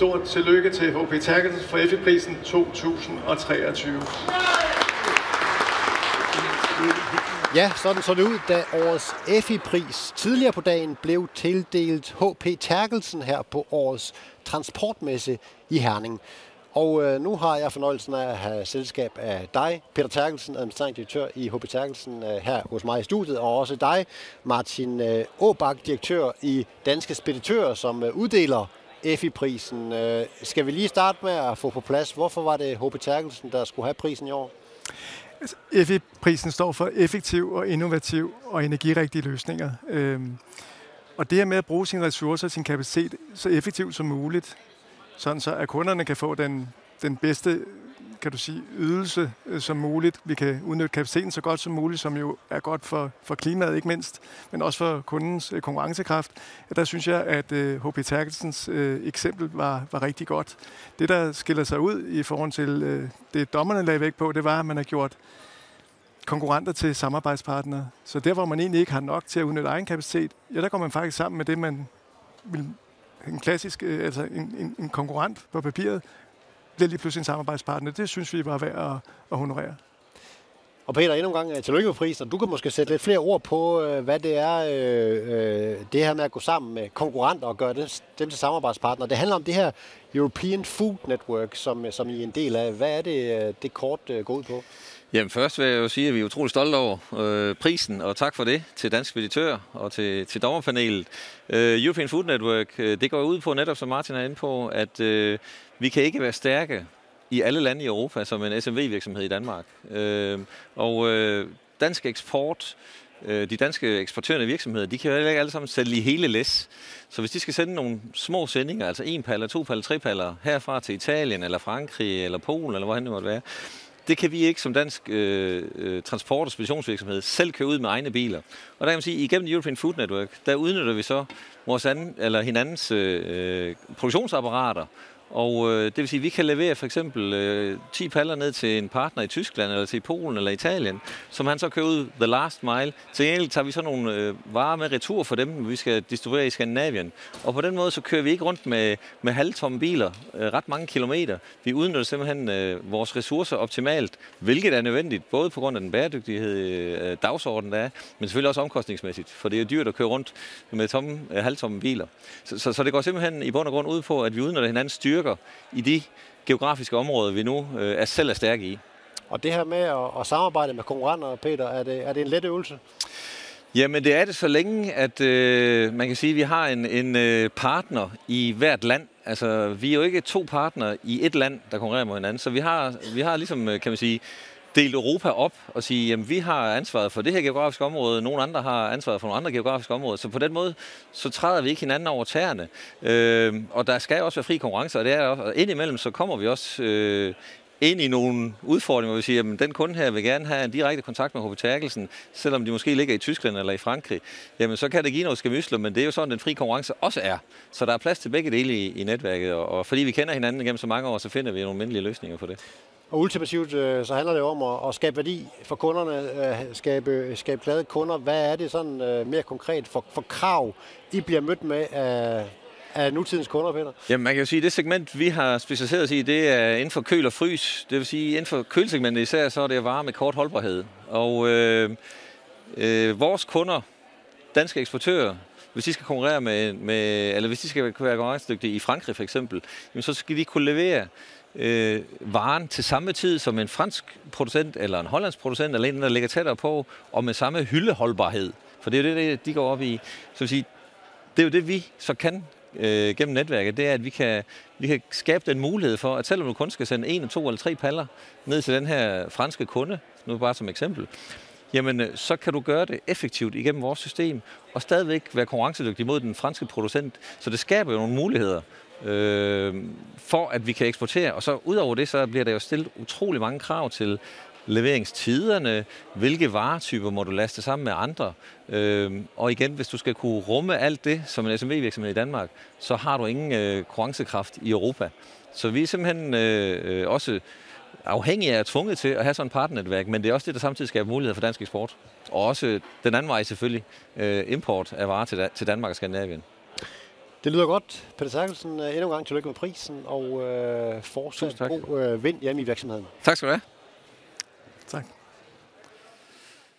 stort tillykke til HP Terkelsen for EFI-prisen 2023. Ja, sådan så det ud, da årets EFI-pris tidligere på dagen blev tildelt HP Terkelsen her på årets transportmesse i Herning. Og øh, nu har jeg fornøjelsen af at have selskab af dig, Peter Terkelsen, administrerende direktør i HP Terkelsen, øh, her hos mig i studiet, og også dig, Martin øh, Åbak, direktør i Danske Speditører, som øh, uddeler EFI-prisen. Øh, skal vi lige starte med at få på plads, hvorfor var det HP Terkelsen, der skulle have prisen i år? Altså, EFI-prisen står for effektiv og innovativ og energirigtige løsninger. Øhm, og det her med at bruge sine ressourcer og sin kapacitet så effektivt som muligt, sådan så at kunderne kan få den, den bedste kan du sige, ydelse øh, som muligt. Vi kan udnytte kapaciteten så godt som muligt, som jo er godt for, for klimaet ikke mindst, men også for kundens øh, konkurrencekraft. Der synes jeg, at øh, HP Terkelsens eksempel var, var rigtig godt. Det, der skiller sig ud i forhold til det, dommerne lagde væk på, det var, at man har gjort konkurrenter til samarbejdspartnere. Så der, hvor man egentlig ikke har nok til at udnytte egen kapacitet, ja, der går man faktisk sammen med det, man vil en klassisk, altså en, en, en konkurrent på papiret, bliver lige pludselig en samarbejdspartner. Det synes vi var værd at, at honorere. Og Peter, endnu en gang øh, tillykke med prisen. Du kan måske sætte lidt flere ord på, øh, hvad det er, øh, øh, det her med at gå sammen med konkurrenter og gøre dem til samarbejdspartnere. Det handler om det her European Food Network, som, som I er en del af. Hvad er det, det kort går ud på? Jamen først vil jeg jo sige, at vi er utrolig stolte over øh, prisen, og tak for det til Dansk Speditør og til, til dommerpanelet. Øh, European Food Network, øh, det går ud på netop, som Martin er inde på, at øh, vi kan ikke være stærke i alle lande i Europa som en SMV-virksomhed i Danmark. Øh, og øh, dansk eksport, øh, de danske eksporterende virksomheder, de kan jo ikke alle sammen sælge i hele læs. Så hvis de skal sende nogle små sendinger, altså en paller, to paller, tre paller, herfra til Italien, eller Frankrig, eller Polen, eller hvor det måtte være, det kan vi ikke som dansk øh, øh, transport- og speditionsvirksomhed selv køre ud med egne biler. Og der kan man sige, at igennem European Food Network, der udnytter vi så vores anden, eller hinandens øh, øh produktionsapparater og øh, det vil sige, at vi kan levere for eksempel øh, 10 paller ned til en partner i Tyskland, eller til Polen, eller Italien, som han så kører ud the last mile. Til gengæld tager vi så nogle øh, varer med retur for dem, vi skal distribuere i Skandinavien. Og på den måde, så kører vi ikke rundt med, med halvtomme biler øh, ret mange kilometer. Vi udnytter simpelthen øh, vores ressourcer optimalt, hvilket er nødvendigt, både på grund af den bæredygtighed øh, dagsorden, der er, men selvfølgelig også omkostningsmæssigt, for det er dyrt at køre rundt med tomme, øh, halvtomme biler. Så, så, så det går simpelthen i bund og grund ud på, at vi udnytter hinandens styrke styrker i de geografiske områder, vi nu øh, er selv er stærke i. Og det her med at, at samarbejde med konkurrenter, Peter, er det, er det en let øvelse? Jamen det er det så længe, at øh, man kan sige, at vi har en, en øh, partner i hvert land. Altså vi er jo ikke to partnere i et land, der konkurrerer mod hinanden. Så vi har, vi har ligesom, øh, kan man sige, dele Europa op og sige, at vi har ansvaret for det her geografiske område, nogle andre har ansvaret for nogle andre geografiske områder. Så på den måde, så træder vi ikke hinanden over tæerne. Øh, og der skal også være fri konkurrence, og det er også, og indimellem så kommer vi også øh, ind i nogle udfordringer, hvor vi siger, at den kunde her vil gerne have en direkte kontakt med HB Terkelsen, selvom de måske ligger i Tyskland eller i Frankrig, jamen så kan det give noget skamysler, men det er jo sådan, den fri konkurrence også er. Så der er plads til begge dele i, i netværket, og, og fordi vi kender hinanden gennem så mange år, så finder vi nogle mindelige løsninger på det. Og ultimativt øh, så handler det om at, at skabe værdi for kunderne, øh, skabe, skabe glade kunder. Hvad er det sådan øh, mere konkret for, for krav, I bliver mødt med af, af nutidens kunder, Peter? Jamen, man kan jo sige, at det segment, vi har specialiseret os i, det er inden for køl og frys. Det vil sige, inden for kølsegmentet især, så er det varer med kort holdbarhed. Og øh, øh, vores kunder, danske eksportører, hvis de skal konkurrere med, med eller hvis de skal være konkurrencedygtige i Frankrig for eksempel, jamen, så skal de kunne levere øh, varen til samme tid som en fransk producent, eller en hollandsk producent, eller en, der ligger tættere på, og med samme hyldeholdbarhed. For det er jo det, de går op i. Så sige, det er jo det, vi så kan øh, gennem netværket, det er, at vi kan, vi kan skabe den mulighed for, at selvom du kun skal sende en, to eller tre paller ned til den her franske kunde, nu bare som eksempel, jamen øh, så kan du gøre det effektivt igennem vores system, og stadigvæk være konkurrencedygtig mod den franske producent. Så det skaber jo nogle muligheder øh, for, at vi kan eksportere. Og så udover det, så bliver der jo stillet utrolig mange krav til leveringstiderne, hvilke varetyper må du laste sammen med andre. Øh, og igen, hvis du skal kunne rumme alt det som en SMV-virksomhed i Danmark, så har du ingen øh, konkurrencekraft i Europa. Så vi er simpelthen øh, øh også afhængige af tvunget til at have sådan et partnernetværk, men det er også det, der samtidig skaber muligheder for dansk eksport. Og også den anden vej selvfølgelig, øh, import af varer til, til Danmark og Skandinavien. Det lyder godt. Peter Terkelsen, endnu en gang tillykke med prisen, og øh, fortsat god øh, vind hjemme i virksomheden. Tak skal du have.